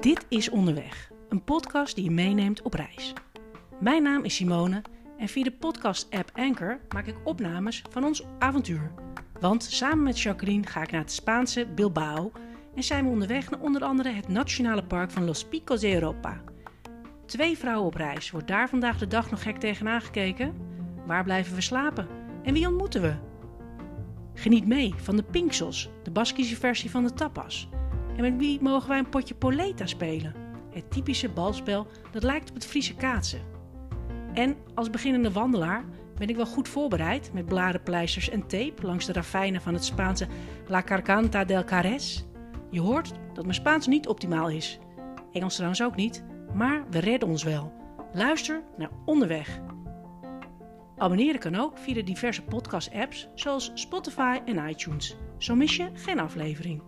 Dit is Onderweg, een podcast die je meeneemt op reis. Mijn naam is Simone en via de podcast-app Anchor maak ik opnames van ons avontuur. Want samen met Jacqueline ga ik naar het Spaanse Bilbao en zijn we onderweg naar onder andere het Nationale Park van Los Picos de Europa. Twee vrouwen op reis. Wordt daar vandaag de dag nog gek tegenaan gekeken? Waar blijven we slapen? En wie ontmoeten we? Geniet mee van de Pinksos, de Baskische versie van de tapas. En met wie mogen wij een potje poleta spelen? Het typische balspel dat lijkt op het Friese kaatsen. En als beginnende wandelaar ben ik wel goed voorbereid met bladenpleisters en tape langs de ravijnen van het Spaanse La Carcanta del Carres. Je hoort dat mijn Spaans niet optimaal is. Engels trouwens ook niet, maar we redden ons wel. Luister naar Onderweg. Abonneren kan ook via de diverse podcast-apps zoals Spotify en iTunes. Zo mis je geen aflevering.